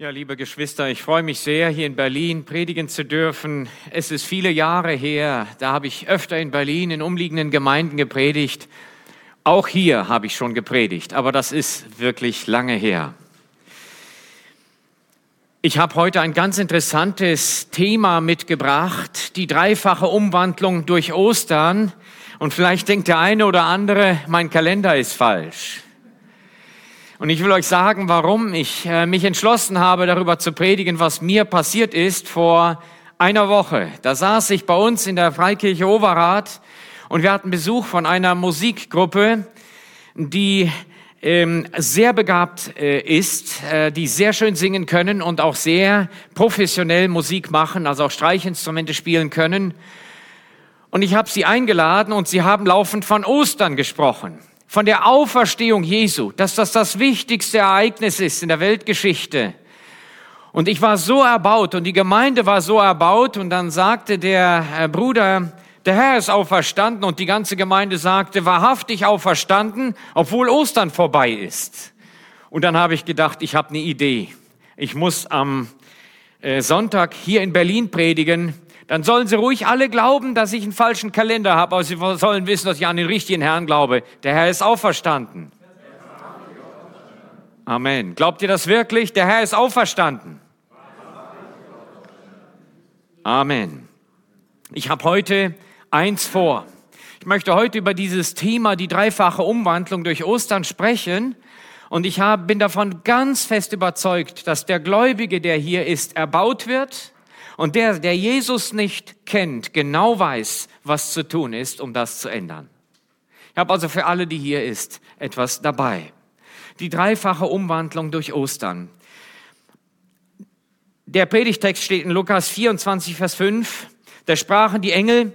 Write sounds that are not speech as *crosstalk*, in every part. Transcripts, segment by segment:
Ja, liebe Geschwister, ich freue mich sehr, hier in Berlin predigen zu dürfen. Es ist viele Jahre her, da habe ich öfter in Berlin in umliegenden Gemeinden gepredigt. Auch hier habe ich schon gepredigt, aber das ist wirklich lange her. Ich habe heute ein ganz interessantes Thema mitgebracht, die dreifache Umwandlung durch Ostern. Und vielleicht denkt der eine oder andere, mein Kalender ist falsch. Und ich will euch sagen, warum ich äh, mich entschlossen habe, darüber zu predigen, was mir passiert ist vor einer Woche. Da saß ich bei uns in der Freikirche Overath und wir hatten Besuch von einer Musikgruppe, die ähm, sehr begabt äh, ist, äh, die sehr schön singen können und auch sehr professionell Musik machen, also auch Streichinstrumente spielen können. Und ich habe sie eingeladen und sie haben laufend von Ostern gesprochen von der Auferstehung Jesu, dass das das wichtigste Ereignis ist in der Weltgeschichte. Und ich war so erbaut und die Gemeinde war so erbaut und dann sagte der äh, Bruder, der Herr ist auferstanden und die ganze Gemeinde sagte, wahrhaftig auferstanden, obwohl Ostern vorbei ist. Und dann habe ich gedacht, ich habe eine Idee. Ich muss am äh, Sonntag hier in Berlin predigen dann sollen sie ruhig alle glauben, dass ich einen falschen Kalender habe, aber sie sollen wissen, dass ich an den richtigen Herrn glaube. Der Herr ist auferstanden. Amen. Glaubt ihr das wirklich? Der Herr ist auferstanden. Amen. Ich habe heute eins vor. Ich möchte heute über dieses Thema, die dreifache Umwandlung durch Ostern sprechen. Und ich hab, bin davon ganz fest überzeugt, dass der Gläubige, der hier ist, erbaut wird, und der, der Jesus nicht kennt, genau weiß, was zu tun ist, um das zu ändern. Ich habe also für alle, die hier ist, etwas dabei. Die dreifache Umwandlung durch Ostern. Der Predigtext steht in Lukas 24, Vers 5. Da sprachen die Engel,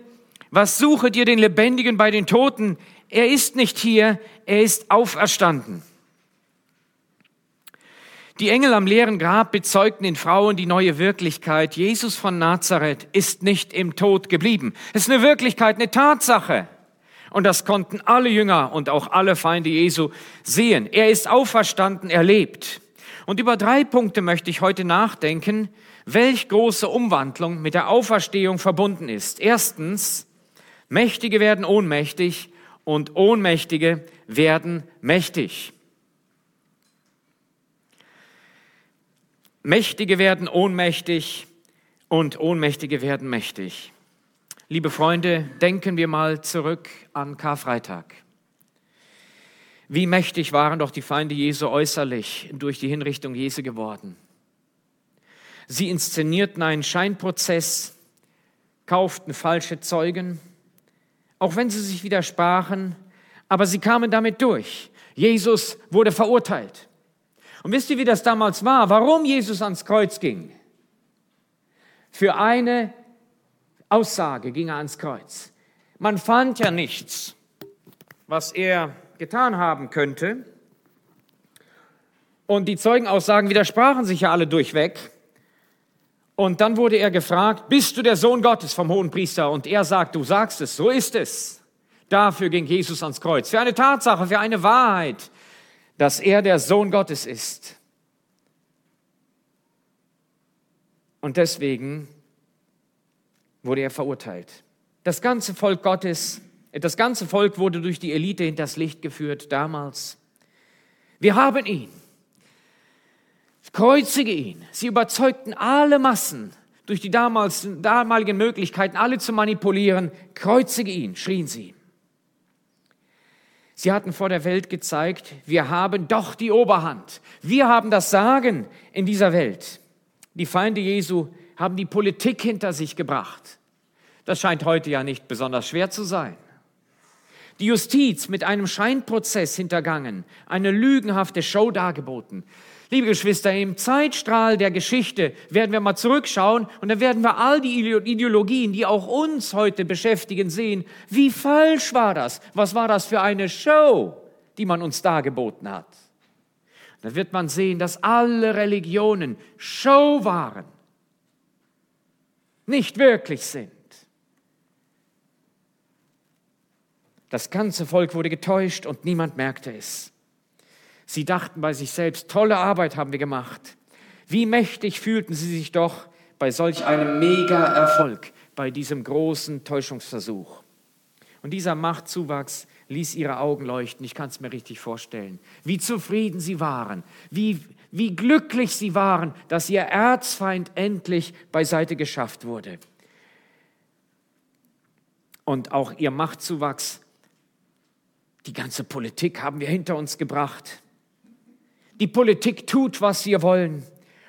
was suchet ihr den Lebendigen bei den Toten? Er ist nicht hier, er ist auferstanden. Die Engel am leeren Grab bezeugten den Frauen die neue Wirklichkeit. Jesus von Nazareth ist nicht im Tod geblieben. Es ist eine Wirklichkeit, eine Tatsache. Und das konnten alle Jünger und auch alle Feinde Jesu sehen. Er ist auferstanden, er lebt. Und über drei Punkte möchte ich heute nachdenken, welch große Umwandlung mit der Auferstehung verbunden ist. Erstens, Mächtige werden ohnmächtig und Ohnmächtige werden mächtig. Mächtige werden ohnmächtig und Ohnmächtige werden mächtig. Liebe Freunde, denken wir mal zurück an Karfreitag. Wie mächtig waren doch die Feinde Jesu äußerlich durch die Hinrichtung Jesu geworden. Sie inszenierten einen Scheinprozess, kauften falsche Zeugen, auch wenn sie sich widersprachen, aber sie kamen damit durch. Jesus wurde verurteilt. Und wisst ihr, wie das damals war? Warum Jesus ans Kreuz ging? Für eine Aussage ging er ans Kreuz. Man fand ja nichts, was er getan haben könnte. Und die Zeugenaussagen widersprachen sich ja alle durchweg. Und dann wurde er gefragt, bist du der Sohn Gottes vom hohen Priester? Und er sagt, du sagst es, so ist es. Dafür ging Jesus ans Kreuz. Für eine Tatsache, für eine Wahrheit, dass er der Sohn Gottes ist. Und deswegen wurde er verurteilt. Das ganze Volk Gottes, das ganze Volk wurde durch die Elite hinters Licht geführt damals. Wir haben ihn. Kreuzige ihn. Sie überzeugten alle Massen durch die damals, damaligen Möglichkeiten, alle zu manipulieren. Kreuzige ihn, schrien sie. Sie hatten vor der Welt gezeigt, wir haben doch die Oberhand. Wir haben das Sagen in dieser Welt. Die Feinde Jesu haben die Politik hinter sich gebracht. Das scheint heute ja nicht besonders schwer zu sein. Die Justiz mit einem Scheinprozess hintergangen, eine lügenhafte Show dargeboten. Liebe Geschwister, im Zeitstrahl der Geschichte werden wir mal zurückschauen und dann werden wir all die Ideologien, die auch uns heute beschäftigen, sehen. Wie falsch war das? Was war das für eine Show, die man uns dargeboten hat? Da wird man sehen, dass alle Religionen Show waren, nicht wirklich sind. Das ganze Volk wurde getäuscht und niemand merkte es. Sie dachten bei sich selbst, tolle Arbeit haben wir gemacht. Wie mächtig fühlten sie sich doch bei solch einem Mega-Erfolg, bei diesem großen Täuschungsversuch. Und dieser Machtzuwachs ließ ihre Augen leuchten. Ich kann es mir richtig vorstellen. Wie zufrieden sie waren, wie, wie glücklich sie waren, dass ihr Erzfeind endlich beiseite geschafft wurde. Und auch ihr Machtzuwachs, die ganze Politik haben wir hinter uns gebracht. Die Politik tut, was wir wollen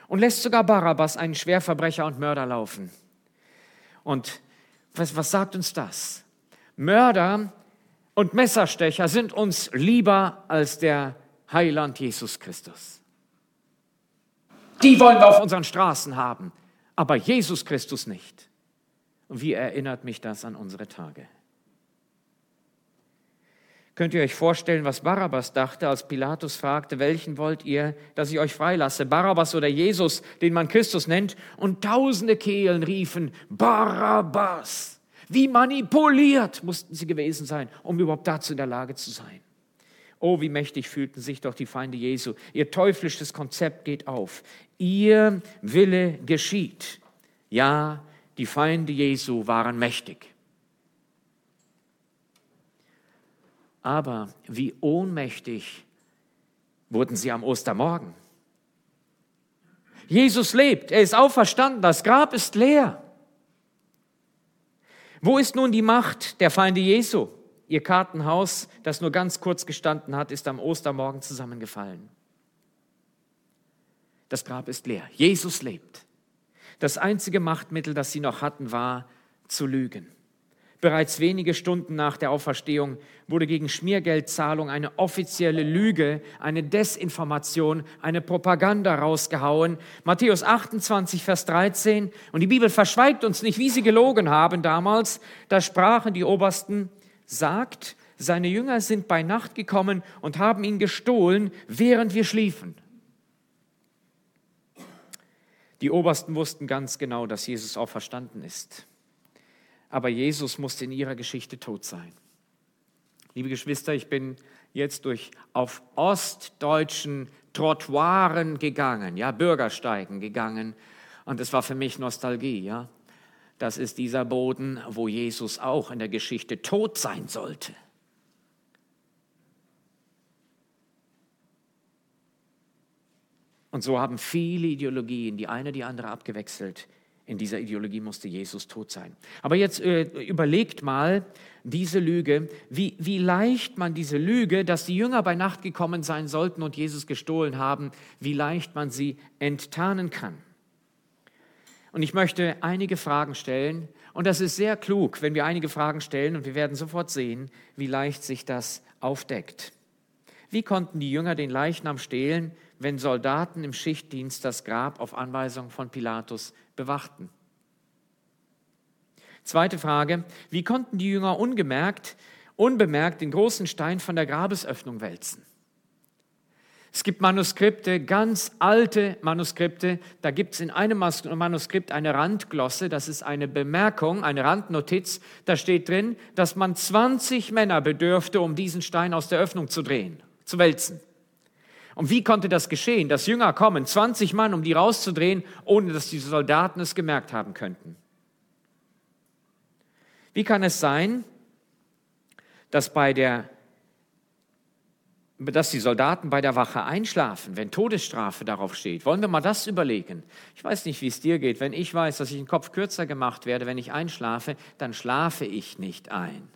und lässt sogar Barabbas, einen Schwerverbrecher und Mörder, laufen. Und was, was sagt uns das? Mörder und Messerstecher sind uns lieber als der Heiland Jesus Christus. Die wollen wir auf unseren Straßen haben, aber Jesus Christus nicht. Und wie erinnert mich das an unsere Tage? Könnt ihr euch vorstellen, was Barabbas dachte, als Pilatus fragte, welchen wollt ihr, dass ich euch freilasse, Barabbas oder Jesus, den man Christus nennt? Und tausende Kehlen riefen, Barabbas. Wie manipuliert mussten sie gewesen sein, um überhaupt dazu in der Lage zu sein. Oh, wie mächtig fühlten sich doch die Feinde Jesu. Ihr teuflisches Konzept geht auf. Ihr Wille geschieht. Ja, die Feinde Jesu waren mächtig. Aber wie ohnmächtig wurden sie am Ostermorgen. Jesus lebt, er ist auferstanden, das Grab ist leer. Wo ist nun die Macht der Feinde Jesu? Ihr Kartenhaus, das nur ganz kurz gestanden hat, ist am Ostermorgen zusammengefallen. Das Grab ist leer. Jesus lebt. Das einzige Machtmittel, das sie noch hatten, war zu lügen. Bereits wenige Stunden nach der Auferstehung wurde gegen Schmiergeldzahlung eine offizielle Lüge, eine Desinformation, eine Propaganda rausgehauen. Matthäus 28, Vers 13. Und die Bibel verschweigt uns nicht, wie sie gelogen haben damals. Da sprachen die Obersten, sagt, seine Jünger sind bei Nacht gekommen und haben ihn gestohlen, während wir schliefen. Die Obersten wussten ganz genau, dass Jesus auferstanden ist aber Jesus musste in ihrer Geschichte tot sein. Liebe Geschwister, ich bin jetzt durch auf ostdeutschen Trottoiren gegangen, ja, Bürgersteigen gegangen und es war für mich Nostalgie, ja. Das ist dieser Boden, wo Jesus auch in der Geschichte tot sein sollte. Und so haben viele Ideologien die eine die andere abgewechselt. In dieser Ideologie musste Jesus tot sein. Aber jetzt äh, überlegt mal diese Lüge, wie, wie leicht man diese Lüge, dass die Jünger bei Nacht gekommen sein sollten und Jesus gestohlen haben, wie leicht man sie enttarnen kann. Und ich möchte einige Fragen stellen. Und das ist sehr klug, wenn wir einige Fragen stellen und wir werden sofort sehen, wie leicht sich das aufdeckt. Wie konnten die Jünger den Leichnam stehlen, wenn Soldaten im Schichtdienst das Grab auf Anweisung von Pilatus bewachten. Zweite Frage, wie konnten die Jünger ungemerkt, unbemerkt den großen Stein von der Grabesöffnung wälzen? Es gibt Manuskripte, ganz alte Manuskripte. Da gibt es in einem Manuskript eine Randglosse, das ist eine Bemerkung, eine Randnotiz. Da steht drin, dass man 20 Männer bedürfte, um diesen Stein aus der Öffnung zu drehen, zu wälzen. Und wie konnte das geschehen, dass Jünger kommen, 20 Mann, um die rauszudrehen, ohne dass die Soldaten es gemerkt haben könnten? Wie kann es sein, dass, bei der, dass die Soldaten bei der Wache einschlafen, wenn Todesstrafe darauf steht? Wollen wir mal das überlegen? Ich weiß nicht, wie es dir geht. Wenn ich weiß, dass ich den Kopf kürzer gemacht werde, wenn ich einschlafe, dann schlafe ich nicht ein.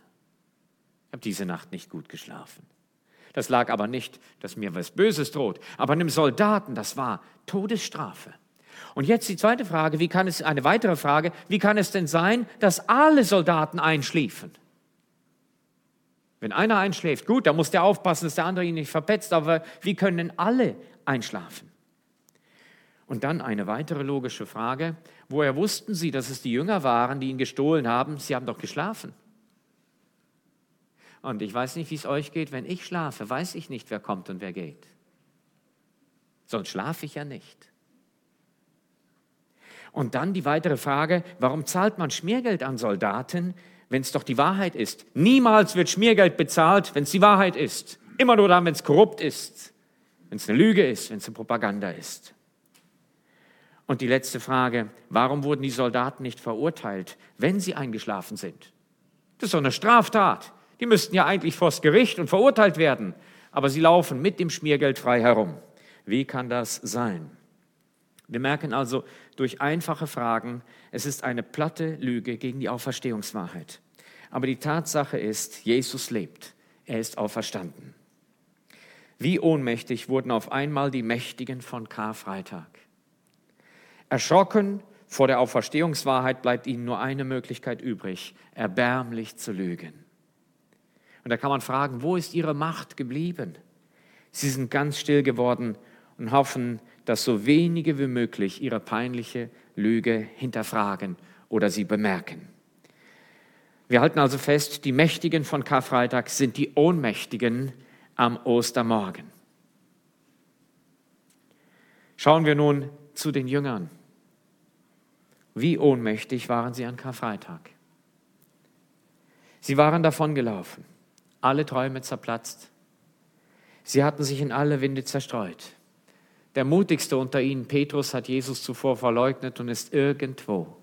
Ich habe diese Nacht nicht gut geschlafen. Das lag aber nicht, dass mir was Böses droht. Aber einem Soldaten, das war Todesstrafe. Und jetzt die zweite Frage, wie kann es, eine weitere Frage, wie kann es denn sein, dass alle Soldaten einschliefen? Wenn einer einschläft, gut, dann muss der aufpassen, dass der andere ihn nicht verpetzt, aber wie können alle einschlafen? Und dann eine weitere logische Frage, woher wussten Sie, dass es die Jünger waren, die ihn gestohlen haben? Sie haben doch geschlafen. Und ich weiß nicht, wie es euch geht. Wenn ich schlafe, weiß ich nicht, wer kommt und wer geht. Sonst schlafe ich ja nicht. Und dann die weitere Frage, warum zahlt man Schmiergeld an Soldaten, wenn es doch die Wahrheit ist? Niemals wird Schmiergeld bezahlt, wenn es die Wahrheit ist. Immer nur dann, wenn es korrupt ist, wenn es eine Lüge ist, wenn es eine Propaganda ist. Und die letzte Frage, warum wurden die Soldaten nicht verurteilt, wenn sie eingeschlafen sind? Das ist doch eine Straftat. Die müssten ja eigentlich vors Gericht und verurteilt werden. Aber sie laufen mit dem Schmiergeld frei herum. Wie kann das sein? Wir merken also durch einfache Fragen, es ist eine platte Lüge gegen die Auferstehungswahrheit. Aber die Tatsache ist, Jesus lebt. Er ist auferstanden. Wie ohnmächtig wurden auf einmal die Mächtigen von Karfreitag. Erschrocken vor der Auferstehungswahrheit bleibt ihnen nur eine Möglichkeit übrig, erbärmlich zu lügen. Und da kann man fragen, wo ist ihre Macht geblieben? Sie sind ganz still geworden und hoffen, dass so wenige wie möglich ihre peinliche Lüge hinterfragen oder sie bemerken. Wir halten also fest, die Mächtigen von Karfreitag sind die Ohnmächtigen am Ostermorgen. Schauen wir nun zu den Jüngern. Wie ohnmächtig waren sie an Karfreitag? Sie waren davongelaufen, alle Träume zerplatzt. Sie hatten sich in alle Winde zerstreut. Der mutigste unter ihnen, Petrus, hat Jesus zuvor verleugnet und ist irgendwo.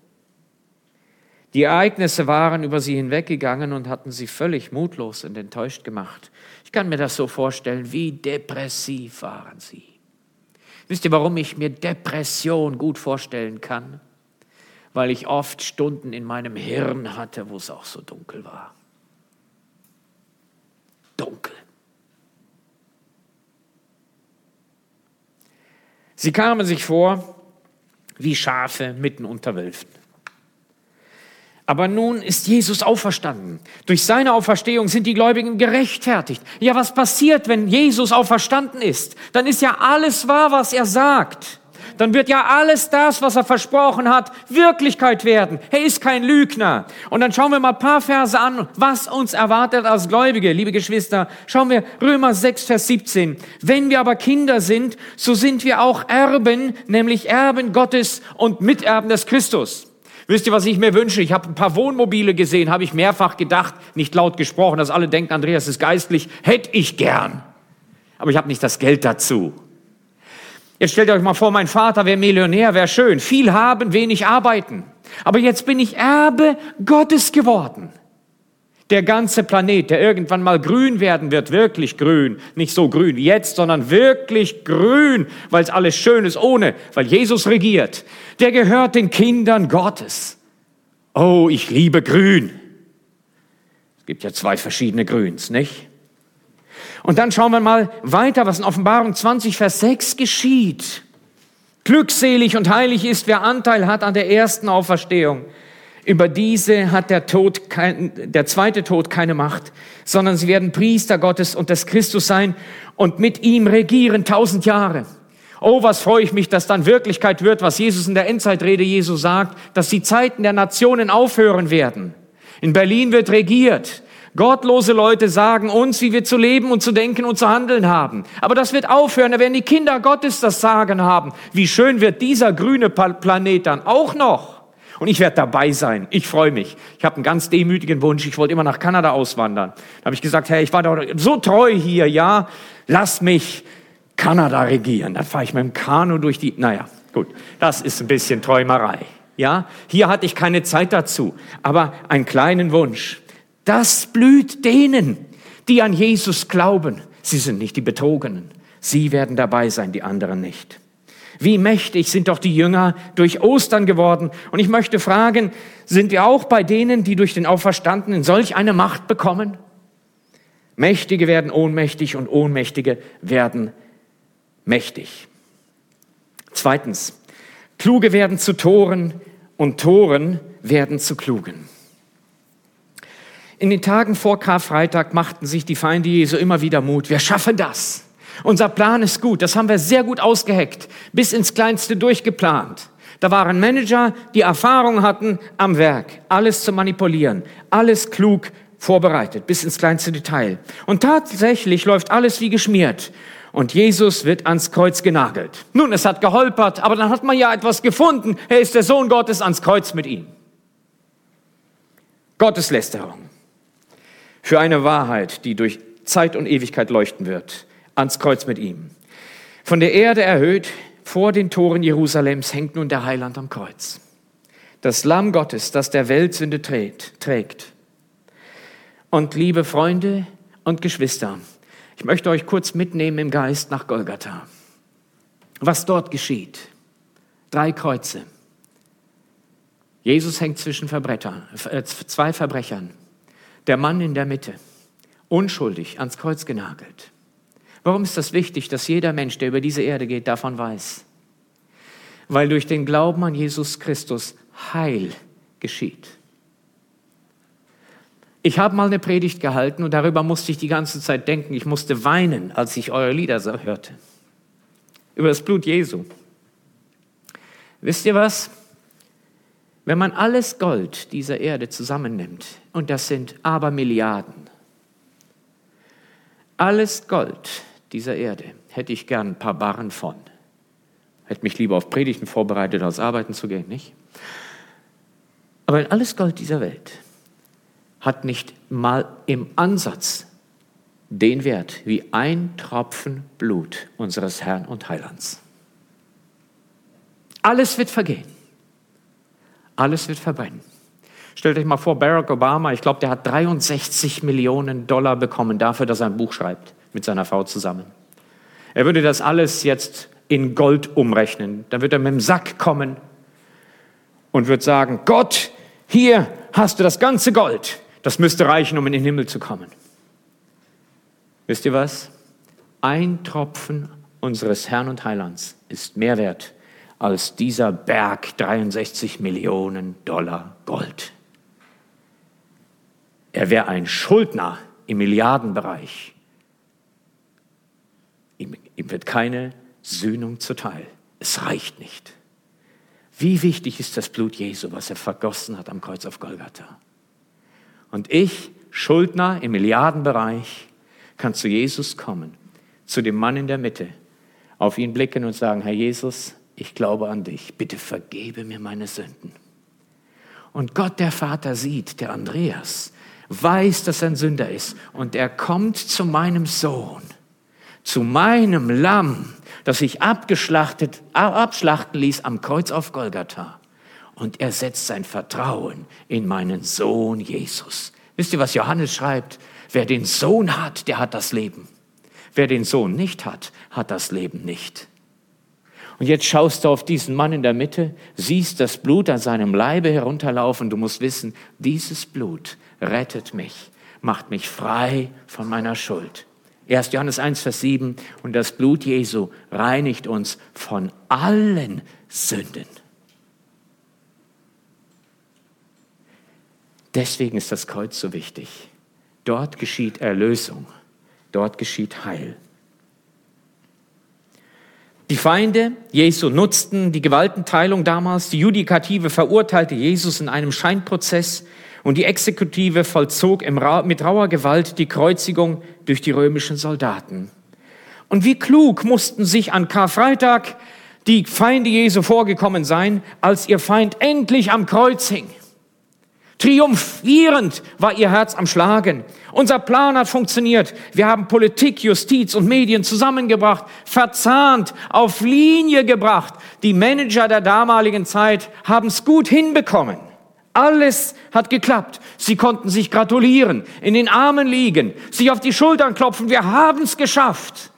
Die Ereignisse waren über sie hinweggegangen und hatten sie völlig mutlos und enttäuscht gemacht. Ich kann mir das so vorstellen, wie depressiv waren sie. Wisst ihr, warum ich mir Depression gut vorstellen kann? Weil ich oft Stunden in meinem Hirn hatte, wo es auch so dunkel war. Dunkel. Sie kamen sich vor wie Schafe mitten unter Wölfen. Aber nun ist Jesus auferstanden. Durch seine Auferstehung sind die Gläubigen gerechtfertigt. Ja, was passiert, wenn Jesus auferstanden ist? Dann ist ja alles wahr, was er sagt dann wird ja alles das, was er versprochen hat, Wirklichkeit werden. Er ist kein Lügner. Und dann schauen wir mal ein paar Verse an, was uns erwartet als Gläubige, liebe Geschwister. Schauen wir Römer 6, Vers 17. Wenn wir aber Kinder sind, so sind wir auch Erben, nämlich Erben Gottes und Miterben des Christus. Wisst ihr, was ich mir wünsche? Ich habe ein paar Wohnmobile gesehen, habe ich mehrfach gedacht, nicht laut gesprochen, dass alle denken, Andreas ist geistlich, hätte ich gern. Aber ich habe nicht das Geld dazu. Jetzt stellt euch mal vor, mein Vater wäre Millionär, wäre schön. Viel haben, wenig arbeiten. Aber jetzt bin ich Erbe Gottes geworden. Der ganze Planet, der irgendwann mal grün werden wird, wirklich grün, nicht so grün wie jetzt, sondern wirklich grün, weil es alles schön ist ohne, weil Jesus regiert, der gehört den Kindern Gottes. Oh, ich liebe grün. Es gibt ja zwei verschiedene Grüns, nicht? Und dann schauen wir mal weiter, was in Offenbarung 20, Vers 6 geschieht. Glückselig und heilig ist, wer Anteil hat an der ersten Auferstehung. Über diese hat der Tod, kein, der zweite Tod keine Macht, sondern sie werden Priester Gottes und des Christus sein und mit ihm regieren tausend Jahre. Oh, was freue ich mich, dass dann Wirklichkeit wird, was Jesus in der Endzeitrede Jesu sagt, dass die Zeiten der Nationen aufhören werden. In Berlin wird regiert. Gottlose Leute sagen uns, wie wir zu leben und zu denken und zu handeln haben. Aber das wird aufhören, da werden die Kinder Gottes das Sagen haben. Wie schön wird dieser grüne Planet dann auch noch. Und ich werde dabei sein. Ich freue mich. Ich habe einen ganz demütigen Wunsch. Ich wollte immer nach Kanada auswandern. Da habe ich gesagt, Herr, ich war doch so treu hier, ja. Lass mich Kanada regieren. Dann fahre ich mit dem Kanu durch die. Naja, gut. Das ist ein bisschen Träumerei. Ja, hier hatte ich keine Zeit dazu. Aber einen kleinen Wunsch. Das blüht denen, die an Jesus glauben. Sie sind nicht die Betrogenen. Sie werden dabei sein, die anderen nicht. Wie mächtig sind doch die Jünger durch Ostern geworden. Und ich möchte fragen, sind wir auch bei denen, die durch den Auferstandenen solch eine Macht bekommen? Mächtige werden ohnmächtig und Ohnmächtige werden mächtig. Zweitens, Kluge werden zu Toren und Toren werden zu Klugen. In den Tagen vor Karfreitag machten sich die Feinde Jesu immer wieder Mut. Wir schaffen das. Unser Plan ist gut. Das haben wir sehr gut ausgeheckt, bis ins Kleinste durchgeplant. Da waren Manager, die Erfahrung hatten am Werk, alles zu manipulieren, alles klug vorbereitet, bis ins kleinste Detail. Und tatsächlich läuft alles wie geschmiert. Und Jesus wird ans Kreuz genagelt. Nun, es hat geholpert, aber dann hat man ja etwas gefunden. Er ist der Sohn Gottes ans Kreuz mit ihm. Gotteslästerung für eine Wahrheit, die durch Zeit und Ewigkeit leuchten wird, ans Kreuz mit ihm. Von der Erde erhöht, vor den Toren Jerusalems hängt nun der Heiland am Kreuz. Das Lamm Gottes, das der Welt Sünde trägt. Und liebe Freunde und Geschwister, ich möchte euch kurz mitnehmen im Geist nach Golgatha. Was dort geschieht. Drei Kreuze. Jesus hängt zwischen Verbrecher, äh, zwei Verbrechern. Der Mann in der Mitte, unschuldig ans Kreuz genagelt. Warum ist das wichtig, dass jeder Mensch, der über diese Erde geht, davon weiß? Weil durch den Glauben an Jesus Christus Heil geschieht. Ich habe mal eine Predigt gehalten und darüber musste ich die ganze Zeit denken. Ich musste weinen, als ich eure Lieder hörte. Über das Blut Jesu. Wisst ihr was? Wenn man alles Gold dieser Erde zusammennimmt, und das sind aber Milliarden, alles Gold dieser Erde hätte ich gern ein paar Barren von. Hätte mich lieber auf Predigten vorbereitet, als arbeiten zu gehen, nicht? Aber alles Gold dieser Welt hat nicht mal im Ansatz den Wert wie ein Tropfen Blut unseres Herrn und Heilands. Alles wird vergehen. Alles wird verbrennen. Stellt euch mal vor, Barack Obama, ich glaube, der hat 63 Millionen Dollar bekommen dafür, dass er ein Buch schreibt mit seiner Frau zusammen. Er würde das alles jetzt in Gold umrechnen. Dann wird er mit dem Sack kommen und wird sagen, Gott, hier hast du das ganze Gold. Das müsste reichen, um in den Himmel zu kommen. Wisst ihr was? Ein Tropfen unseres Herrn und Heilands ist mehr wert als dieser Berg 63 Millionen Dollar Gold. Er wäre ein Schuldner im Milliardenbereich. Ihm, ihm wird keine Sühnung zuteil. Es reicht nicht. Wie wichtig ist das Blut Jesu, was er vergossen hat am Kreuz auf Golgatha? Und ich, Schuldner im Milliardenbereich, kann zu Jesus kommen, zu dem Mann in der Mitte, auf ihn blicken und sagen, Herr Jesus, ich glaube an dich, bitte vergebe mir meine Sünden. Und Gott der Vater sieht, der Andreas, weiß, dass er ein Sünder ist und er kommt zu meinem Sohn, zu meinem Lamm, das sich abgeschlachtet, abschlachten ließ am Kreuz auf Golgatha. Und er setzt sein Vertrauen in meinen Sohn Jesus. Wisst ihr, was Johannes schreibt? Wer den Sohn hat, der hat das Leben. Wer den Sohn nicht hat, hat das Leben nicht. Und jetzt schaust du auf diesen Mann in der Mitte, siehst das Blut an seinem Leibe herunterlaufen. Du musst wissen, dieses Blut rettet mich, macht mich frei von meiner Schuld. 1. Johannes 1, Vers 7, und das Blut Jesu reinigt uns von allen Sünden. Deswegen ist das Kreuz so wichtig. Dort geschieht Erlösung, dort geschieht Heil. Die Feinde Jesu nutzten die Gewaltenteilung damals, die Judikative verurteilte Jesus in einem Scheinprozess und die Exekutive vollzog mit rauer Gewalt die Kreuzigung durch die römischen Soldaten. Und wie klug mussten sich an Karfreitag die Feinde Jesu vorgekommen sein, als ihr Feind endlich am Kreuz hing. Triumphierend war ihr Herz am Schlagen. Unser Plan hat funktioniert. Wir haben Politik, Justiz und Medien zusammengebracht, verzahnt, auf Linie gebracht. Die Manager der damaligen Zeit haben es gut hinbekommen. Alles hat geklappt. Sie konnten sich gratulieren, in den Armen liegen, sich auf die Schultern klopfen. Wir haben es geschafft.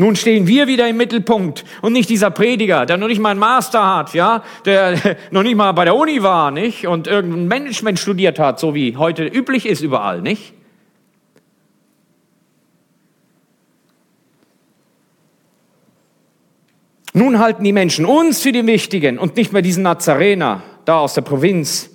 Nun stehen wir wieder im Mittelpunkt und nicht dieser Prediger, der noch nicht mal einen Master hat, ja, der *laughs* noch nicht mal bei der Uni war, nicht, und irgendein Management studiert hat, so wie heute üblich ist überall, nicht? Nun halten die Menschen uns für die Wichtigen und nicht mehr diesen Nazarener da aus der Provinz,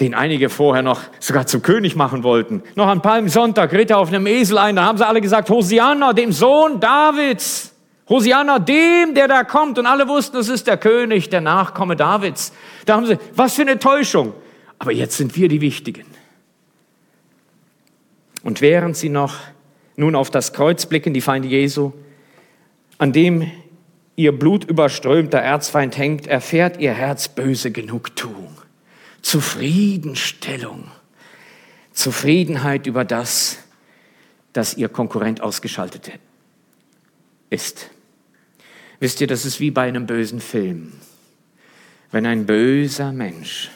den einige vorher noch sogar zum König machen wollten. Noch an Palmsonntag ritt er auf einem Esel ein, da haben sie alle gesagt, Hosianna, dem Sohn Davids. Hosianna, dem, der da kommt. Und alle wussten, es ist der König, der Nachkomme Davids. Da haben sie, was für eine Täuschung. Aber jetzt sind wir die Wichtigen. Und während sie noch nun auf das Kreuz blicken, die Feinde Jesu, an dem ihr blutüberströmter Erzfeind hängt, erfährt ihr Herz böse Genugtuung, Zufriedenstellung, Zufriedenheit über das, dass ihr Konkurrent ausgeschaltet ist. Wisst ihr, das ist wie bei einem bösen Film. Wenn ein böser Mensch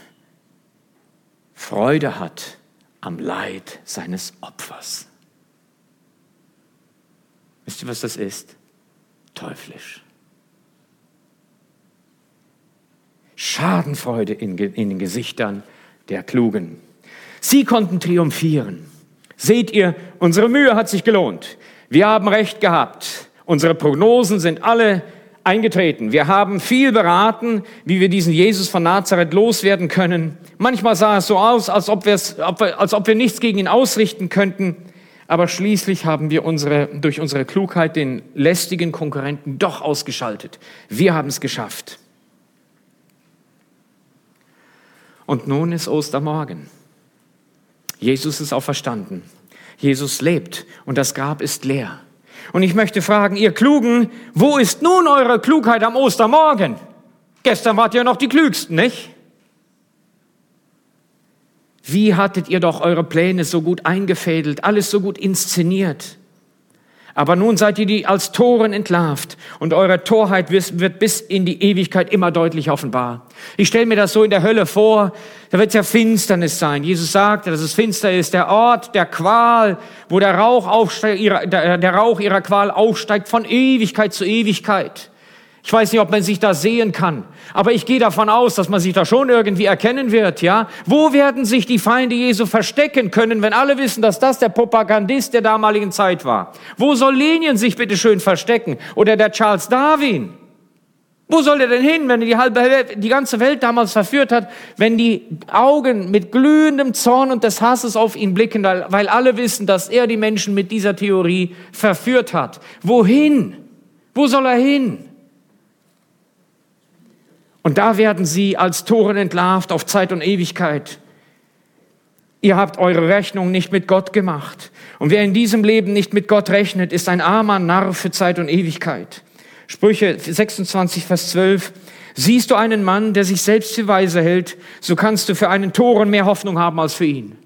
Freude hat am Leid seines Opfers. Wisst ihr, was das ist? Teuflisch. Schadenfreude in, in den Gesichtern der Klugen. Sie konnten triumphieren. Seht ihr, unsere Mühe hat sich gelohnt. Wir haben recht gehabt. Unsere Prognosen sind alle eingetreten. Wir haben viel beraten, wie wir diesen Jesus von Nazareth loswerden können. Manchmal sah es so aus, als ob, als ob wir nichts gegen ihn ausrichten könnten. Aber schließlich haben wir unsere, durch unsere Klugheit den lästigen Konkurrenten doch ausgeschaltet. Wir haben es geschafft. Und nun ist Ostermorgen. Jesus ist auferstanden. Jesus lebt und das Grab ist leer. Und ich möchte fragen, ihr Klugen, wo ist nun eure Klugheit am Ostermorgen? Gestern wart ihr noch die Klügsten, nicht? Wie hattet ihr doch eure Pläne so gut eingefädelt, alles so gut inszeniert? Aber nun seid ihr die als Toren entlarvt und eure Torheit wird bis in die Ewigkeit immer deutlich offenbar. Ich stelle mir das so in der Hölle vor, da wird es ja Finsternis sein. Jesus sagt, dass es finster ist, der Ort der Qual, wo der Rauch, aufsteigt, der Rauch ihrer Qual aufsteigt von Ewigkeit zu Ewigkeit. Ich weiß nicht, ob man sich da sehen kann, aber ich gehe davon aus, dass man sich da schon irgendwie erkennen wird, ja? Wo werden sich die Feinde Jesu verstecken können, wenn alle wissen, dass das der Propagandist der damaligen Zeit war? Wo soll Lenin sich bitte schön verstecken? Oder der Charles Darwin? Wo soll er denn hin, wenn er die halbe Welt, die ganze Welt damals verführt hat, wenn die Augen mit glühendem Zorn und des Hasses auf ihn blicken, weil alle wissen, dass er die Menschen mit dieser Theorie verführt hat? Wohin? Wo soll er hin? Und da werden sie als Toren entlarvt auf Zeit und Ewigkeit. Ihr habt eure Rechnung nicht mit Gott gemacht. Und wer in diesem Leben nicht mit Gott rechnet, ist ein armer Narr für Zeit und Ewigkeit. Sprüche 26, Vers 12. Siehst du einen Mann, der sich selbst für weise hält, so kannst du für einen Toren mehr Hoffnung haben als für ihn.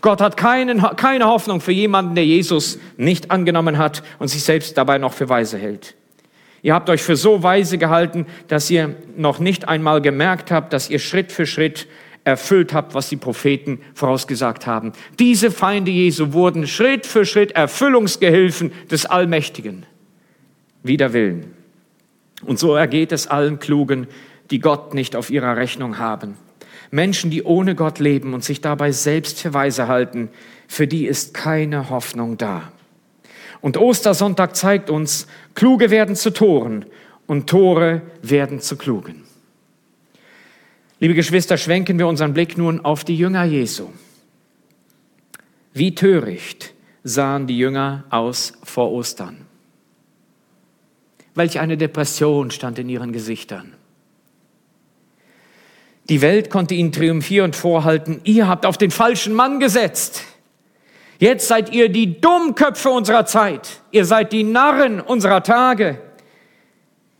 Gott hat keinen, keine Hoffnung für jemanden, der Jesus nicht angenommen hat und sich selbst dabei noch für weise hält. Ihr habt euch für so weise gehalten, dass ihr noch nicht einmal gemerkt habt, dass ihr Schritt für Schritt erfüllt habt, was die Propheten vorausgesagt haben. Diese Feinde Jesu wurden Schritt für Schritt Erfüllungsgehilfen des Allmächtigen. Wider Willen. Und so ergeht es allen Klugen, die Gott nicht auf ihrer Rechnung haben. Menschen, die ohne Gott leben und sich dabei selbst für weise halten, für die ist keine Hoffnung da. Und Ostersonntag zeigt uns, Kluge werden zu Toren und Tore werden zu Klugen. Liebe Geschwister, schwenken wir unseren Blick nun auf die Jünger Jesu. Wie töricht sahen die Jünger aus vor Ostern. Welch eine Depression stand in ihren Gesichtern. Die Welt konnte ihnen triumphierend vorhalten, ihr habt auf den falschen Mann gesetzt. Jetzt seid ihr die Dummköpfe unserer Zeit. Ihr seid die Narren unserer Tage.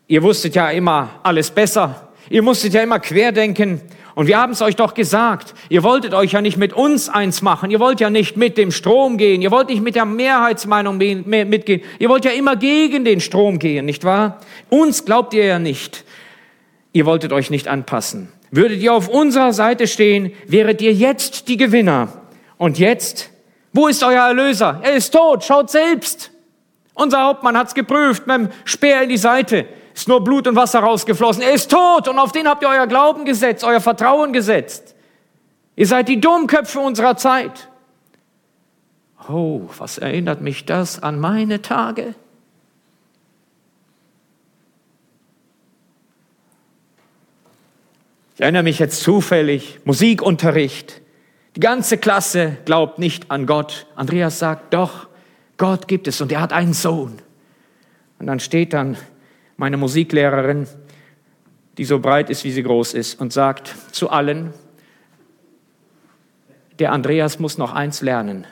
Ihr wusstet ja immer alles besser. Ihr musstet ja immer querdenken. Und wir haben es euch doch gesagt. Ihr wolltet euch ja nicht mit uns eins machen. Ihr wollt ja nicht mit dem Strom gehen. Ihr wollt nicht mit der Mehrheitsmeinung mitgehen. Ihr wollt ja immer gegen den Strom gehen, nicht wahr? Uns glaubt ihr ja nicht. Ihr wolltet euch nicht anpassen. Würdet ihr auf unserer Seite stehen, wäret ihr jetzt die Gewinner. Und jetzt wo ist euer Erlöser? Er ist tot, schaut selbst. Unser Hauptmann hat's geprüft, mit dem Speer in die Seite. Ist nur Blut und Wasser rausgeflossen. Er ist tot und auf den habt ihr euer Glauben gesetzt, euer Vertrauen gesetzt. Ihr seid die Dummköpfe unserer Zeit. Oh, was erinnert mich das an meine Tage? Ich erinnere mich jetzt zufällig, Musikunterricht. Die ganze Klasse glaubt nicht an Gott. Andreas sagt, doch, Gott gibt es und er hat einen Sohn. Und dann steht dann meine Musiklehrerin, die so breit ist, wie sie groß ist, und sagt zu allen, der Andreas muss noch eins lernen,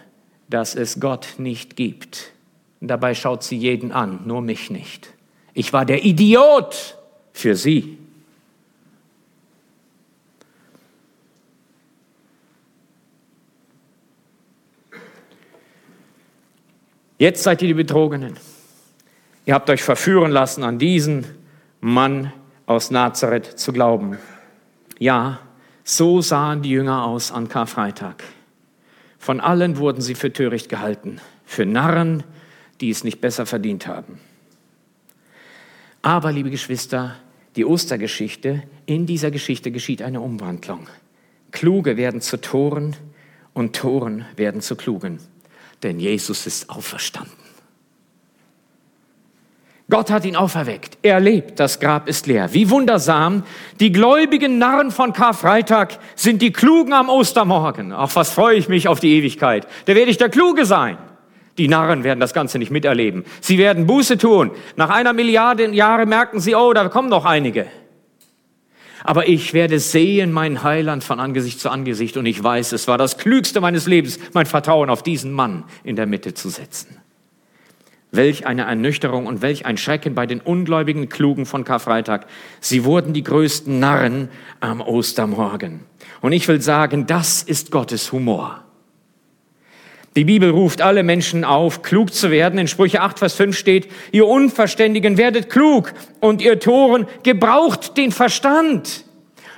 dass es Gott nicht gibt. Und dabei schaut sie jeden an, nur mich nicht. Ich war der Idiot für sie. Jetzt seid ihr die Betrogenen. Ihr habt euch verführen lassen, an diesen Mann aus Nazareth zu glauben. Ja, so sahen die Jünger aus an Karfreitag. Von allen wurden sie für töricht gehalten, für Narren, die es nicht besser verdient haben. Aber, liebe Geschwister, die Ostergeschichte, in dieser Geschichte geschieht eine Umwandlung. Kluge werden zu Toren und Toren werden zu Klugen, denn Jesus ist auferstanden. Gott hat ihn auferweckt. Er lebt. Das Grab ist leer. Wie wundersam. Die gläubigen Narren von Karfreitag sind die Klugen am Ostermorgen. Ach, was freue ich mich auf die Ewigkeit. Da werde ich der Kluge sein. Die Narren werden das Ganze nicht miterleben. Sie werden Buße tun. Nach einer Milliarde Jahre merken sie, oh, da kommen noch einige. Aber ich werde sehen mein Heiland von Angesicht zu Angesicht und ich weiß, es war das Klügste meines Lebens, mein Vertrauen auf diesen Mann in der Mitte zu setzen. Welch eine Ernüchterung und welch ein Schrecken bei den ungläubigen Klugen von Karfreitag. Sie wurden die größten Narren am Ostermorgen. Und ich will sagen, das ist Gottes Humor. Die Bibel ruft alle Menschen auf, klug zu werden. In Sprüche 8, Vers 5 steht, ihr Unverständigen werdet klug und ihr Toren gebraucht den Verstand.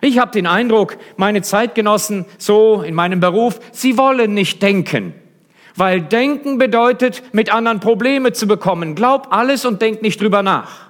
Ich habe den Eindruck, meine Zeitgenossen so in meinem Beruf, sie wollen nicht denken. Weil denken bedeutet, mit anderen Probleme zu bekommen. Glaub alles und denk nicht drüber nach.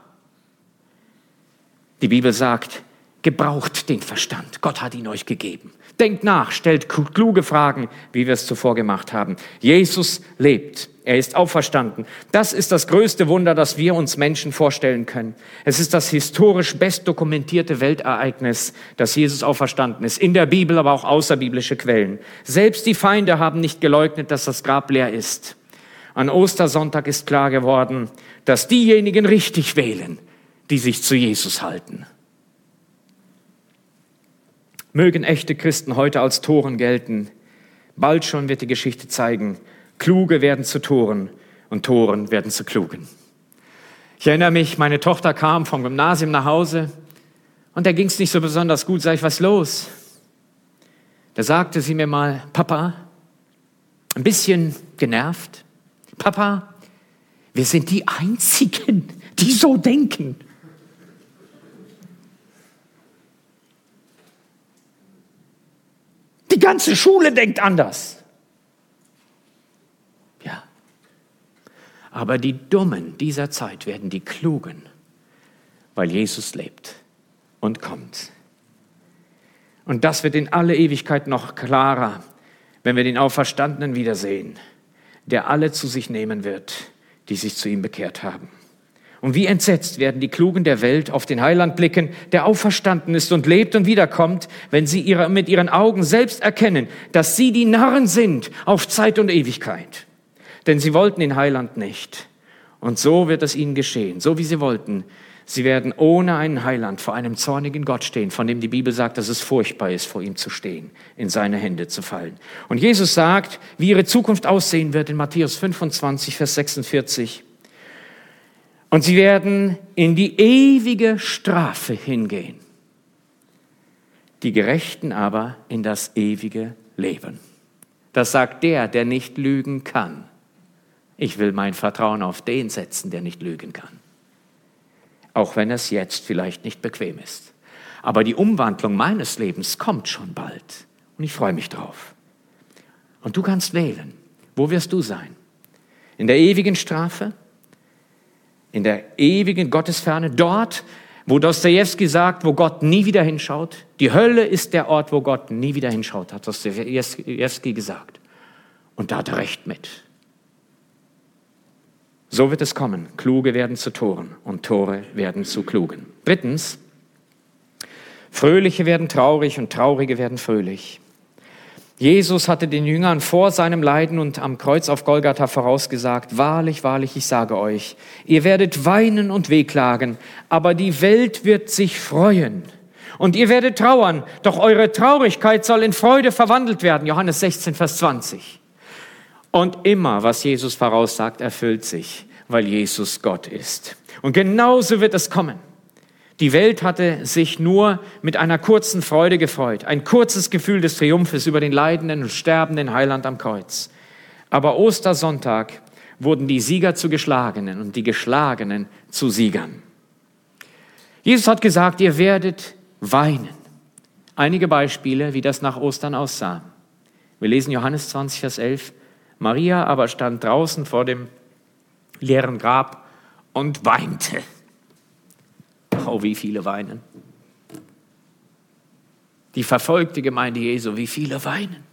Die Bibel sagt, gebraucht den Verstand. Gott hat ihn euch gegeben. Denkt nach, stellt kluge Fragen, wie wir es zuvor gemacht haben. Jesus lebt. Er ist auferstanden. Das ist das größte Wunder, das wir uns Menschen vorstellen können. Es ist das historisch best dokumentierte Weltereignis, dass Jesus auferstanden ist. In der Bibel, aber auch außerbiblische Quellen. Selbst die Feinde haben nicht geleugnet, dass das Grab leer ist. An Ostersonntag ist klar geworden, dass diejenigen richtig wählen, die sich zu Jesus halten. Mögen echte Christen heute als Toren gelten. Bald schon wird die Geschichte zeigen, Kluge werden zu Toren und Toren werden zu Klugen. Ich erinnere mich, meine Tochter kam vom Gymnasium nach Hause und da ging es nicht so besonders gut. Sag ich, was los? Da sagte sie mir mal, Papa, ein bisschen genervt, Papa, wir sind die Einzigen, die so denken. Die ganze Schule denkt anders. Ja. Aber die Dummen dieser Zeit werden die Klugen, weil Jesus lebt und kommt. Und das wird in alle Ewigkeit noch klarer, wenn wir den Auferstandenen wiedersehen, der alle zu sich nehmen wird, die sich zu ihm bekehrt haben. Und wie entsetzt werden die Klugen der Welt auf den Heiland blicken, der auferstanden ist und lebt und wiederkommt, wenn sie ihre, mit ihren Augen selbst erkennen, dass sie die Narren sind auf Zeit und Ewigkeit. Denn sie wollten den Heiland nicht. Und so wird es ihnen geschehen, so wie sie wollten. Sie werden ohne einen Heiland vor einem zornigen Gott stehen, von dem die Bibel sagt, dass es furchtbar ist, vor ihm zu stehen, in seine Hände zu fallen. Und Jesus sagt, wie ihre Zukunft aussehen wird in Matthäus 25, Vers 46. Und sie werden in die ewige Strafe hingehen. Die Gerechten aber in das ewige Leben. Das sagt der, der nicht lügen kann. Ich will mein Vertrauen auf den setzen, der nicht lügen kann. Auch wenn es jetzt vielleicht nicht bequem ist. Aber die Umwandlung meines Lebens kommt schon bald. Und ich freue mich drauf. Und du kannst wählen. Wo wirst du sein? In der ewigen Strafe? In der ewigen Gottesferne, dort, wo Dostoevsky sagt, wo Gott nie wieder hinschaut. Die Hölle ist der Ort, wo Gott nie wieder hinschaut, hat Dostoevsky gesagt. Und da hat er recht mit. So wird es kommen. Kluge werden zu Toren und Tore werden zu Klugen. Drittens, Fröhliche werden traurig und Traurige werden fröhlich. Jesus hatte den Jüngern vor seinem Leiden und am Kreuz auf Golgatha vorausgesagt, wahrlich, wahrlich, ich sage euch, ihr werdet weinen und wehklagen, aber die Welt wird sich freuen. Und ihr werdet trauern, doch eure Traurigkeit soll in Freude verwandelt werden. Johannes 16, Vers 20. Und immer, was Jesus voraussagt, erfüllt sich, weil Jesus Gott ist. Und genauso wird es kommen. Die Welt hatte sich nur mit einer kurzen Freude gefreut, ein kurzes Gefühl des Triumphes über den leidenden und sterbenden Heiland am Kreuz. Aber Ostersonntag wurden die Sieger zu Geschlagenen und die Geschlagenen zu Siegern. Jesus hat gesagt, ihr werdet weinen. Einige Beispiele, wie das nach Ostern aussah. Wir lesen Johannes 20, Vers 11. Maria aber stand draußen vor dem leeren Grab und weinte. Oh, wie viele weinen. Die verfolgte Gemeinde Jesu, wie viele weinen.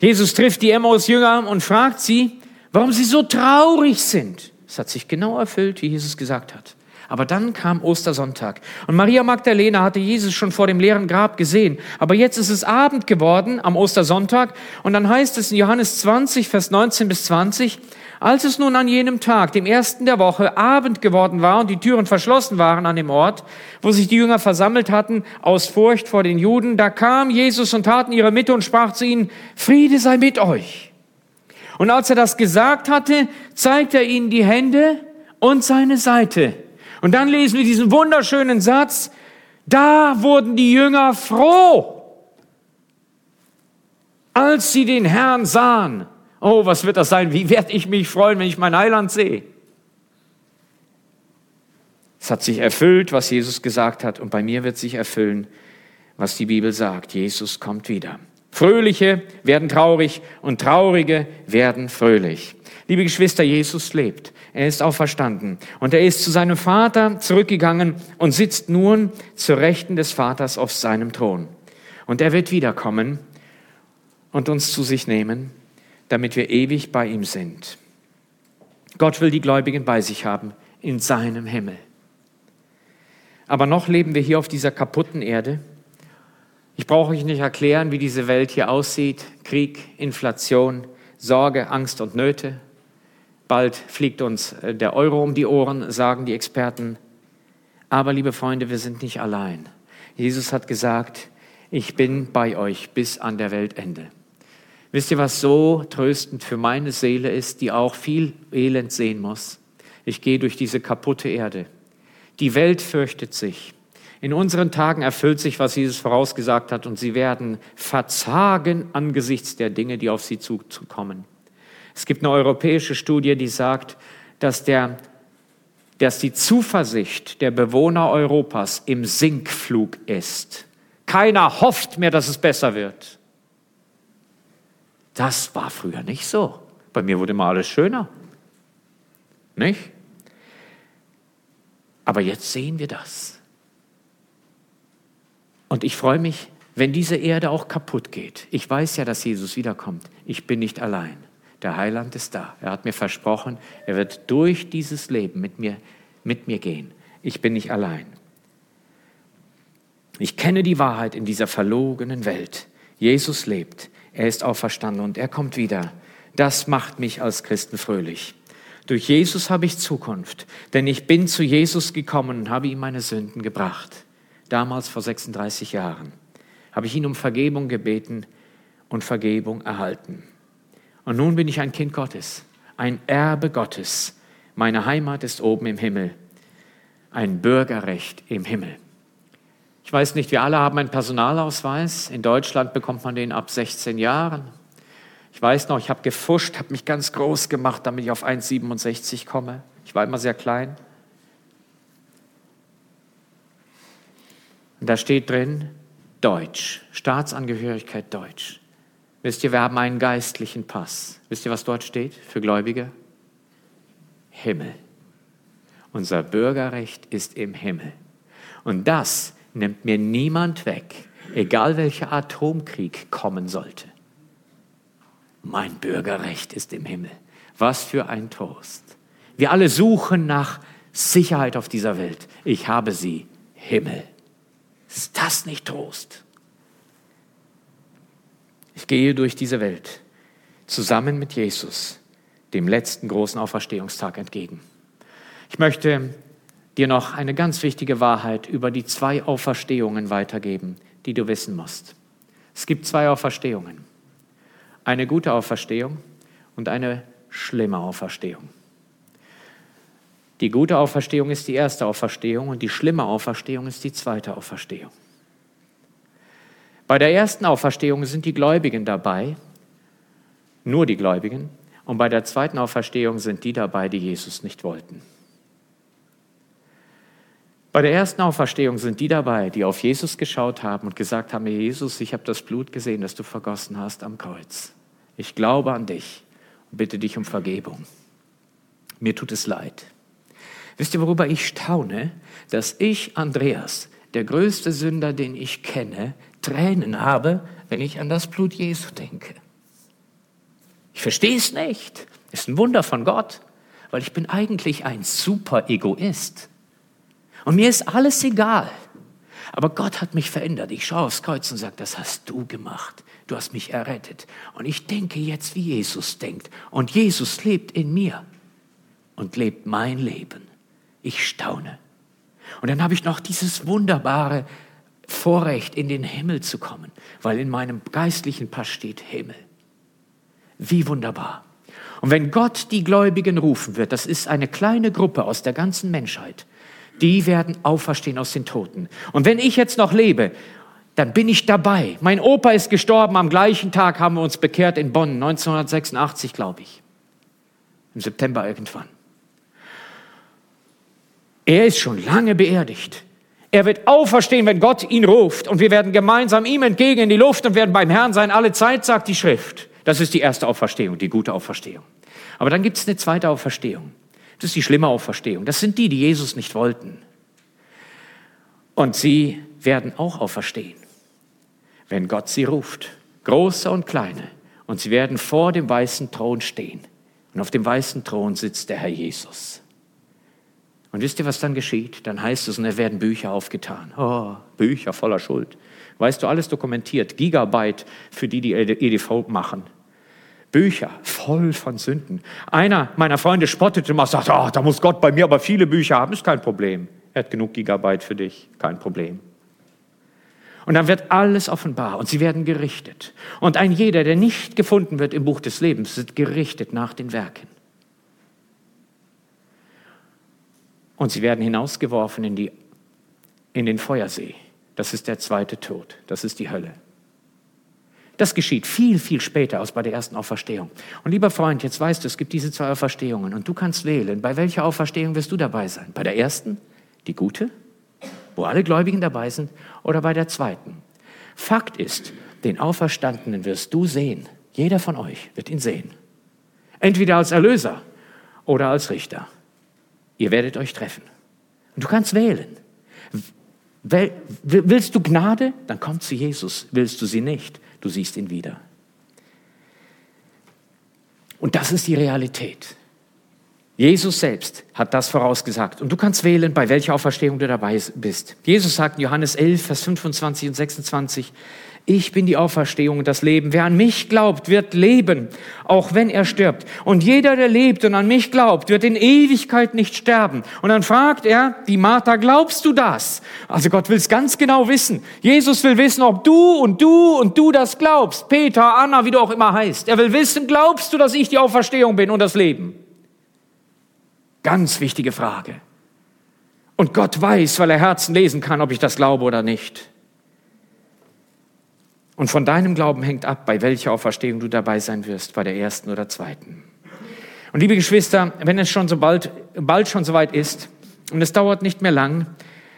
Jesus trifft die Emmaus-Jünger und fragt sie, warum sie so traurig sind. Es hat sich genau erfüllt, wie Jesus gesagt hat. Aber dann kam Ostersonntag und Maria Magdalena hatte Jesus schon vor dem leeren Grab gesehen. Aber jetzt ist es Abend geworden am Ostersonntag und dann heißt es in Johannes 20, Vers 19 bis 20, als es nun an jenem Tag, dem ersten der Woche, Abend geworden war und die Türen verschlossen waren an dem Ort, wo sich die Jünger versammelt hatten, aus Furcht vor den Juden, da kam Jesus und tat in ihre Mitte und sprach zu ihnen, Friede sei mit euch. Und als er das gesagt hatte, zeigte er ihnen die Hände und seine Seite. Und dann lesen wir diesen wunderschönen Satz, da wurden die Jünger froh, als sie den Herrn sahen. Oh, was wird das sein? Wie werde ich mich freuen, wenn ich mein Heiland sehe? Es hat sich erfüllt, was Jesus gesagt hat, und bei mir wird sich erfüllen, was die Bibel sagt. Jesus kommt wieder. Fröhliche werden traurig und Traurige werden fröhlich. Liebe Geschwister, Jesus lebt. Er ist auferstanden. Und er ist zu seinem Vater zurückgegangen und sitzt nun zur Rechten des Vaters auf seinem Thron. Und er wird wiederkommen und uns zu sich nehmen damit wir ewig bei ihm sind. Gott will die Gläubigen bei sich haben in seinem Himmel. Aber noch leben wir hier auf dieser kaputten Erde. Ich brauche euch nicht erklären, wie diese Welt hier aussieht. Krieg, Inflation, Sorge, Angst und Nöte. Bald fliegt uns äh, der Euro um die Ohren, sagen die Experten. Aber liebe Freunde, wir sind nicht allein. Jesus hat gesagt, ich bin bei euch bis an der Weltende. Wisst ihr, was so tröstend für meine Seele ist, die auch viel Elend sehen muss? Ich gehe durch diese kaputte Erde. Die Welt fürchtet sich. In unseren Tagen erfüllt sich, was Jesus vorausgesagt hat, und sie werden verzagen angesichts der Dinge, die auf sie zukommen. Es gibt eine europäische Studie, die sagt, dass, der, dass die Zuversicht der Bewohner Europas im Sinkflug ist. Keiner hofft mehr, dass es besser wird. Das war früher nicht so. Bei mir wurde immer alles schöner. Nicht? Aber jetzt sehen wir das. Und ich freue mich, wenn diese Erde auch kaputt geht. Ich weiß ja, dass Jesus wiederkommt. Ich bin nicht allein. Der Heiland ist da. Er hat mir versprochen, er wird durch dieses Leben mit mir, mit mir gehen. Ich bin nicht allein. Ich kenne die Wahrheit in dieser verlogenen Welt. Jesus lebt. Er ist auferstanden und er kommt wieder. Das macht mich als Christen fröhlich. Durch Jesus habe ich Zukunft, denn ich bin zu Jesus gekommen und habe ihm meine Sünden gebracht. Damals vor 36 Jahren habe ich ihn um Vergebung gebeten und Vergebung erhalten. Und nun bin ich ein Kind Gottes, ein Erbe Gottes. Meine Heimat ist oben im Himmel, ein Bürgerrecht im Himmel. Ich weiß nicht, wir alle haben einen Personalausweis. In Deutschland bekommt man den ab 16 Jahren. Ich weiß noch, ich habe gefuscht, habe mich ganz groß gemacht, damit ich auf 1,67 komme. Ich war immer sehr klein. Und da steht drin, Deutsch, Staatsangehörigkeit Deutsch. Wisst ihr, wir haben einen geistlichen Pass. Wisst ihr, was dort steht für Gläubige? Himmel. Unser Bürgerrecht ist im Himmel. Und das nimmt mir niemand weg, egal welcher Atomkrieg kommen sollte. Mein Bürgerrecht ist im Himmel. Was für ein Trost. Wir alle suchen nach Sicherheit auf dieser Welt. Ich habe sie. Himmel. Ist das nicht Trost? Ich gehe durch diese Welt zusammen mit Jesus dem letzten großen Auferstehungstag entgegen. Ich möchte dir noch eine ganz wichtige Wahrheit über die zwei Auferstehungen weitergeben, die du wissen musst. Es gibt zwei Auferstehungen. Eine gute Auferstehung und eine schlimme Auferstehung. Die gute Auferstehung ist die erste Auferstehung und die schlimme Auferstehung ist die zweite Auferstehung. Bei der ersten Auferstehung sind die Gläubigen dabei Nur die Gläubigen. Und bei der zweiten Auferstehung sind die dabei, die Jesus nicht wollten. Bei der ersten Auferstehung sind die dabei, die auf Jesus geschaut haben und gesagt haben, Jesus, ich habe das Blut gesehen, das du vergossen hast am Kreuz. Ich glaube an dich und bitte dich um Vergebung. Mir tut es leid. Wisst ihr, worüber ich staune? Dass ich, Andreas, der größte Sünder, den ich kenne, Tränen habe, wenn ich an das Blut Jesu denke. Ich verstehe es nicht. Ist ein Wunder von Gott, weil ich bin eigentlich ein super Egoist. Und mir ist alles egal. Aber Gott hat mich verändert. Ich schaue aufs Kreuz und sage, das hast du gemacht. Du hast mich errettet. Und ich denke jetzt, wie Jesus denkt. Und Jesus lebt in mir und lebt mein Leben. Ich staune. Und dann habe ich noch dieses wunderbare Vorrecht, in den Himmel zu kommen, weil in meinem geistlichen Pass steht Himmel. Wie wunderbar. Und wenn Gott die Gläubigen rufen wird, das ist eine kleine Gruppe aus der ganzen Menschheit, die werden auferstehen aus den Toten. Und wenn ich jetzt noch lebe, dann bin ich dabei. Mein Opa ist gestorben, am gleichen Tag haben wir uns bekehrt in Bonn, 1986, glaube ich. Im September irgendwann. Er ist schon lange beerdigt. Er wird auferstehen, wenn Gott ihn ruft. Und wir werden gemeinsam ihm entgegen in die Luft und werden beim Herrn sein, alle Zeit, sagt die Schrift. Das ist die erste Auferstehung, die gute Auferstehung. Aber dann gibt es eine zweite Auferstehung. Das ist die schlimme Auferstehung. Das sind die, die Jesus nicht wollten. Und sie werden auch auferstehen, wenn Gott sie ruft, große und kleine. Und sie werden vor dem weißen Thron stehen. Und auf dem weißen Thron sitzt der Herr Jesus. Und wisst ihr, was dann geschieht? Dann heißt es, und es werden Bücher aufgetan. Oh, Bücher voller Schuld. Weißt du, alles dokumentiert. Gigabyte für die, die EDV machen. Bücher voll von Sünden. Einer meiner Freunde spottete mal, sagt, oh, da muss Gott bei mir aber viele Bücher haben. Ist kein Problem. Er hat genug Gigabyte für dich. Kein Problem. Und dann wird alles offenbar und sie werden gerichtet. Und ein jeder, der nicht gefunden wird im Buch des Lebens, wird gerichtet nach den Werken. Und sie werden hinausgeworfen in, die, in den Feuersee. Das ist der zweite Tod. Das ist die Hölle. Das geschieht viel, viel später als bei der ersten Auferstehung. Und lieber Freund, jetzt weißt du, es gibt diese zwei Auferstehungen und du kannst wählen, bei welcher Auferstehung wirst du dabei sein? Bei der ersten, die gute, wo alle Gläubigen dabei sind, oder bei der zweiten? Fakt ist, den Auferstandenen wirst du sehen. Jeder von euch wird ihn sehen. Entweder als Erlöser oder als Richter. Ihr werdet euch treffen. Und du kannst wählen. Willst du Gnade? Dann komm zu Jesus. Willst du sie nicht? Du siehst ihn wieder. Und das ist die Realität. Jesus selbst hat das vorausgesagt. Und du kannst wählen, bei welcher Auferstehung du dabei bist. Jesus sagt in Johannes 11, Vers 25 und 26, ich bin die Auferstehung und das Leben. Wer an mich glaubt, wird leben, auch wenn er stirbt. Und jeder, der lebt und an mich glaubt, wird in Ewigkeit nicht sterben. Und dann fragt er, die Martha, glaubst du das? Also Gott will es ganz genau wissen. Jesus will wissen, ob du und du und du das glaubst. Peter, Anna, wie du auch immer heißt. Er will wissen, glaubst du, dass ich die Auferstehung bin und das Leben? Ganz wichtige Frage. Und Gott weiß, weil er Herzen lesen kann, ob ich das glaube oder nicht. Und von deinem Glauben hängt ab, bei welcher Auferstehung du dabei sein wirst, bei der ersten oder zweiten. Und liebe Geschwister, wenn es schon so bald, bald schon soweit ist, und es dauert nicht mehr lang,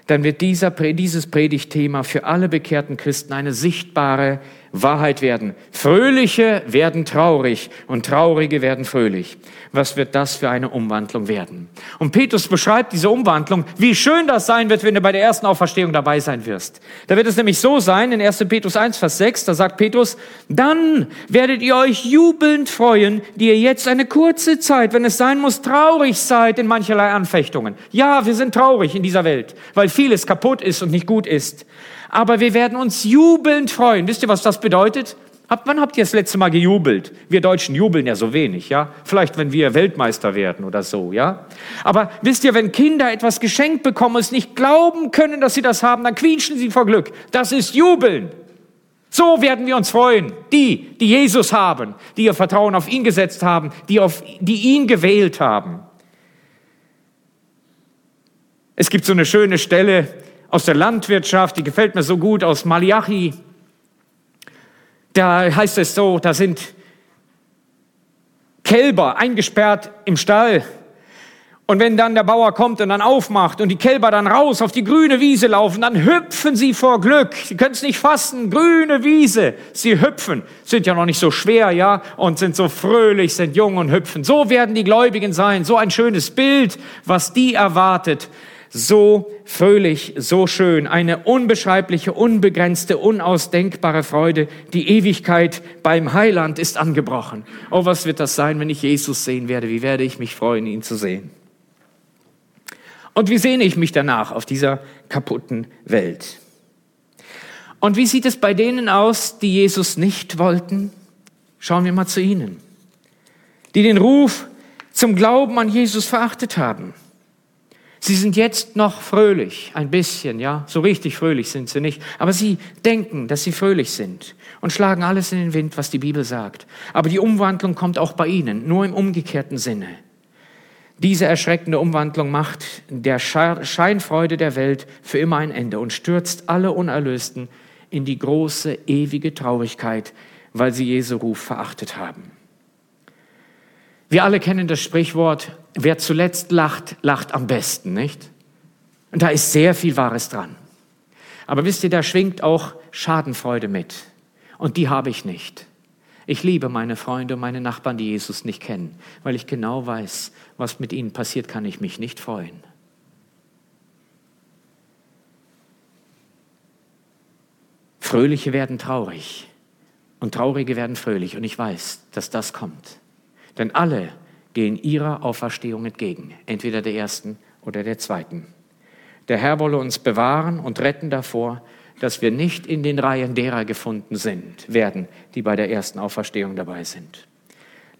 dann wird dieser, dieses Predigtthema für alle bekehrten Christen eine sichtbare Wahrheit werden. Fröhliche werden traurig und Traurige werden fröhlich. Was wird das für eine Umwandlung werden? Und Petrus beschreibt diese Umwandlung, wie schön das sein wird, wenn du bei der ersten Auferstehung dabei sein wirst. Da wird es nämlich so sein, in 1. Petrus 1, Vers 6, da sagt Petrus, dann werdet ihr euch jubelnd freuen, die ihr jetzt eine kurze Zeit, wenn es sein muss, traurig seid in mancherlei Anfechtungen. Ja, wir sind traurig in dieser Welt, weil vieles kaputt ist und nicht gut ist aber wir werden uns jubelnd freuen. Wisst ihr, was das bedeutet? Ab wann habt ihr das letzte Mal gejubelt? Wir Deutschen jubeln ja so wenig, ja? Vielleicht, wenn wir Weltmeister werden oder so, ja? Aber wisst ihr, wenn Kinder etwas geschenkt bekommen und es nicht glauben können, dass sie das haben, dann quietschen sie vor Glück. Das ist Jubeln. So werden wir uns freuen. Die, die Jesus haben, die ihr Vertrauen auf ihn gesetzt haben, die, auf, die ihn gewählt haben. Es gibt so eine schöne Stelle aus der Landwirtschaft, die gefällt mir so gut, aus Malachi. Da heißt es so, da sind Kälber eingesperrt im Stall. Und wenn dann der Bauer kommt und dann aufmacht und die Kälber dann raus auf die grüne Wiese laufen, dann hüpfen sie vor Glück. Sie können es nicht fassen. Grüne Wiese. Sie hüpfen. Sind ja noch nicht so schwer, ja? Und sind so fröhlich, sind jung und hüpfen. So werden die Gläubigen sein. So ein schönes Bild, was die erwartet. So fröhlich, so schön. Eine unbeschreibliche, unbegrenzte, unausdenkbare Freude. Die Ewigkeit beim Heiland ist angebrochen. Oh, was wird das sein, wenn ich Jesus sehen werde? Wie werde ich mich freuen, ihn zu sehen? Und wie sehne ich mich danach auf dieser kaputten Welt? Und wie sieht es bei denen aus, die Jesus nicht wollten? Schauen wir mal zu ihnen. Die den Ruf zum Glauben an Jesus verachtet haben. Sie sind jetzt noch fröhlich, ein bisschen, ja, so richtig fröhlich sind sie nicht, aber sie denken, dass sie fröhlich sind und schlagen alles in den Wind, was die Bibel sagt. Aber die Umwandlung kommt auch bei ihnen, nur im umgekehrten Sinne. Diese erschreckende Umwandlung macht der Scheinfreude der Welt für immer ein Ende und stürzt alle Unerlösten in die große, ewige Traurigkeit, weil sie Jesu Ruf verachtet haben. Wir alle kennen das Sprichwort, wer zuletzt lacht, lacht am besten, nicht? Und da ist sehr viel Wahres dran. Aber wisst ihr, da schwingt auch Schadenfreude mit. Und die habe ich nicht. Ich liebe meine Freunde und meine Nachbarn, die Jesus nicht kennen, weil ich genau weiß, was mit ihnen passiert, kann ich mich nicht freuen. Fröhliche werden traurig und Traurige werden fröhlich und ich weiß, dass das kommt. Denn alle gehen ihrer Auferstehung entgegen, entweder der ersten oder der zweiten. Der Herr wolle uns bewahren und retten davor, dass wir nicht in den Reihen derer gefunden sind, werden, die bei der ersten Auferstehung dabei sind.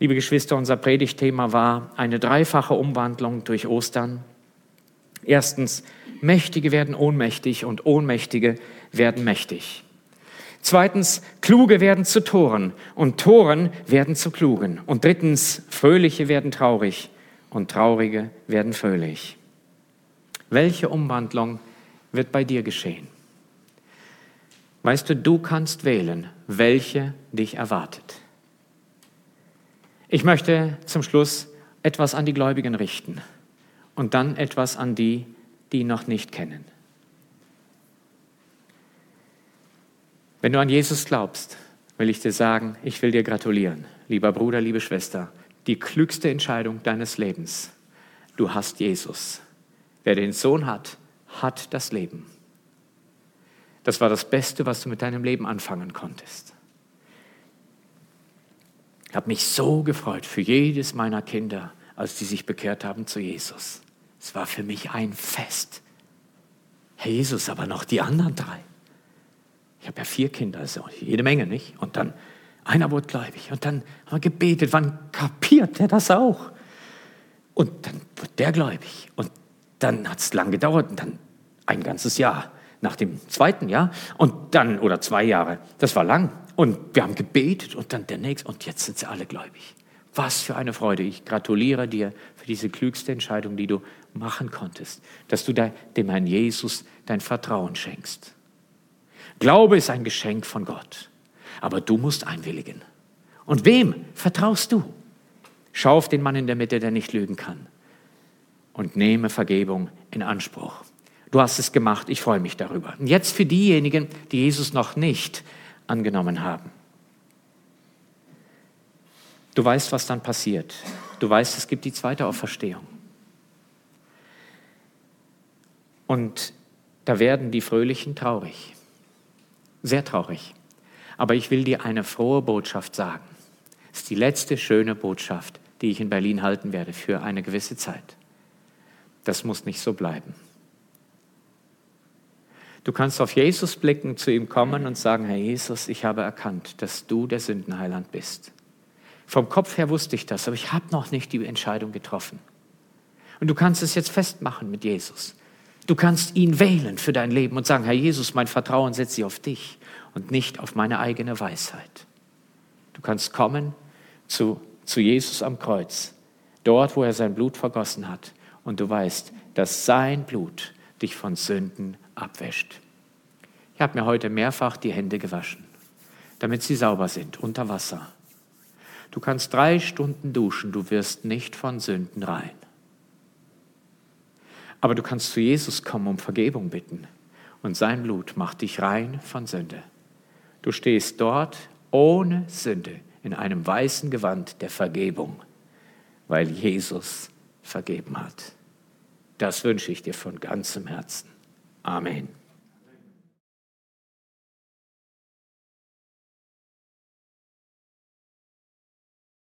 Liebe Geschwister, unser Predigtthema war eine dreifache Umwandlung durch Ostern. Erstens, Mächtige werden ohnmächtig und Ohnmächtige werden mächtig. Zweitens, Kluge werden zu Toren und Toren werden zu Klugen. Und drittens, Fröhliche werden traurig und Traurige werden fröhlich. Welche Umwandlung wird bei dir geschehen? Weißt du, du kannst wählen, welche dich erwartet. Ich möchte zum Schluss etwas an die Gläubigen richten und dann etwas an die, die noch nicht kennen. Wenn du an Jesus glaubst, will ich dir sagen, ich will dir gratulieren, lieber Bruder, liebe Schwester, die klügste Entscheidung deines Lebens. Du hast Jesus. Wer den Sohn hat, hat das Leben. Das war das Beste, was du mit deinem Leben anfangen konntest. Ich habe mich so gefreut für jedes meiner Kinder, als die sich bekehrt haben zu Jesus. Es war für mich ein Fest. Herr Jesus, aber noch die anderen drei. Ich habe ja vier Kinder, also jede Menge, nicht? Und dann, einer wurde gläubig. Und dann haben wir gebetet, wann kapiert der das auch? Und dann wird der gläubig. Und dann hat es lang gedauert und dann ein ganzes Jahr nach dem zweiten Jahr und dann, oder zwei Jahre, das war lang. Und wir haben gebetet und dann der nächste und jetzt sind sie alle gläubig. Was für eine Freude. Ich gratuliere dir für diese klügste Entscheidung, die du machen konntest, dass du dem Herrn Jesus dein Vertrauen schenkst. Glaube ist ein Geschenk von Gott, aber du musst einwilligen. Und wem vertraust du? Schau auf den Mann in der Mitte, der nicht lügen kann und nehme Vergebung in Anspruch. Du hast es gemacht, ich freue mich darüber. Und jetzt für diejenigen, die Jesus noch nicht angenommen haben. Du weißt, was dann passiert. Du weißt, es gibt die zweite Auferstehung. Und da werden die Fröhlichen traurig. Sehr traurig. Aber ich will dir eine frohe Botschaft sagen. Es ist die letzte schöne Botschaft, die ich in Berlin halten werde für eine gewisse Zeit. Das muss nicht so bleiben. Du kannst auf Jesus blicken, zu ihm kommen und sagen, Herr Jesus, ich habe erkannt, dass du der Sündenheiland bist. Vom Kopf her wusste ich das, aber ich habe noch nicht die Entscheidung getroffen. Und du kannst es jetzt festmachen mit Jesus. Du kannst ihn wählen für dein Leben und sagen, Herr Jesus, mein Vertrauen setze ich auf dich und nicht auf meine eigene Weisheit. Du kannst kommen zu, zu Jesus am Kreuz, dort, wo er sein Blut vergossen hat. Und du weißt, dass sein Blut dich von Sünden abwäscht. Ich habe mir heute mehrfach die Hände gewaschen, damit sie sauber sind unter Wasser. Du kannst drei Stunden duschen, du wirst nicht von Sünden rein. Aber du kannst zu Jesus kommen, um Vergebung bitten. Und sein Blut macht dich rein von Sünde. Du stehst dort ohne Sünde in einem weißen Gewand der Vergebung, weil Jesus vergeben hat. Das wünsche ich dir von ganzem Herzen. Amen.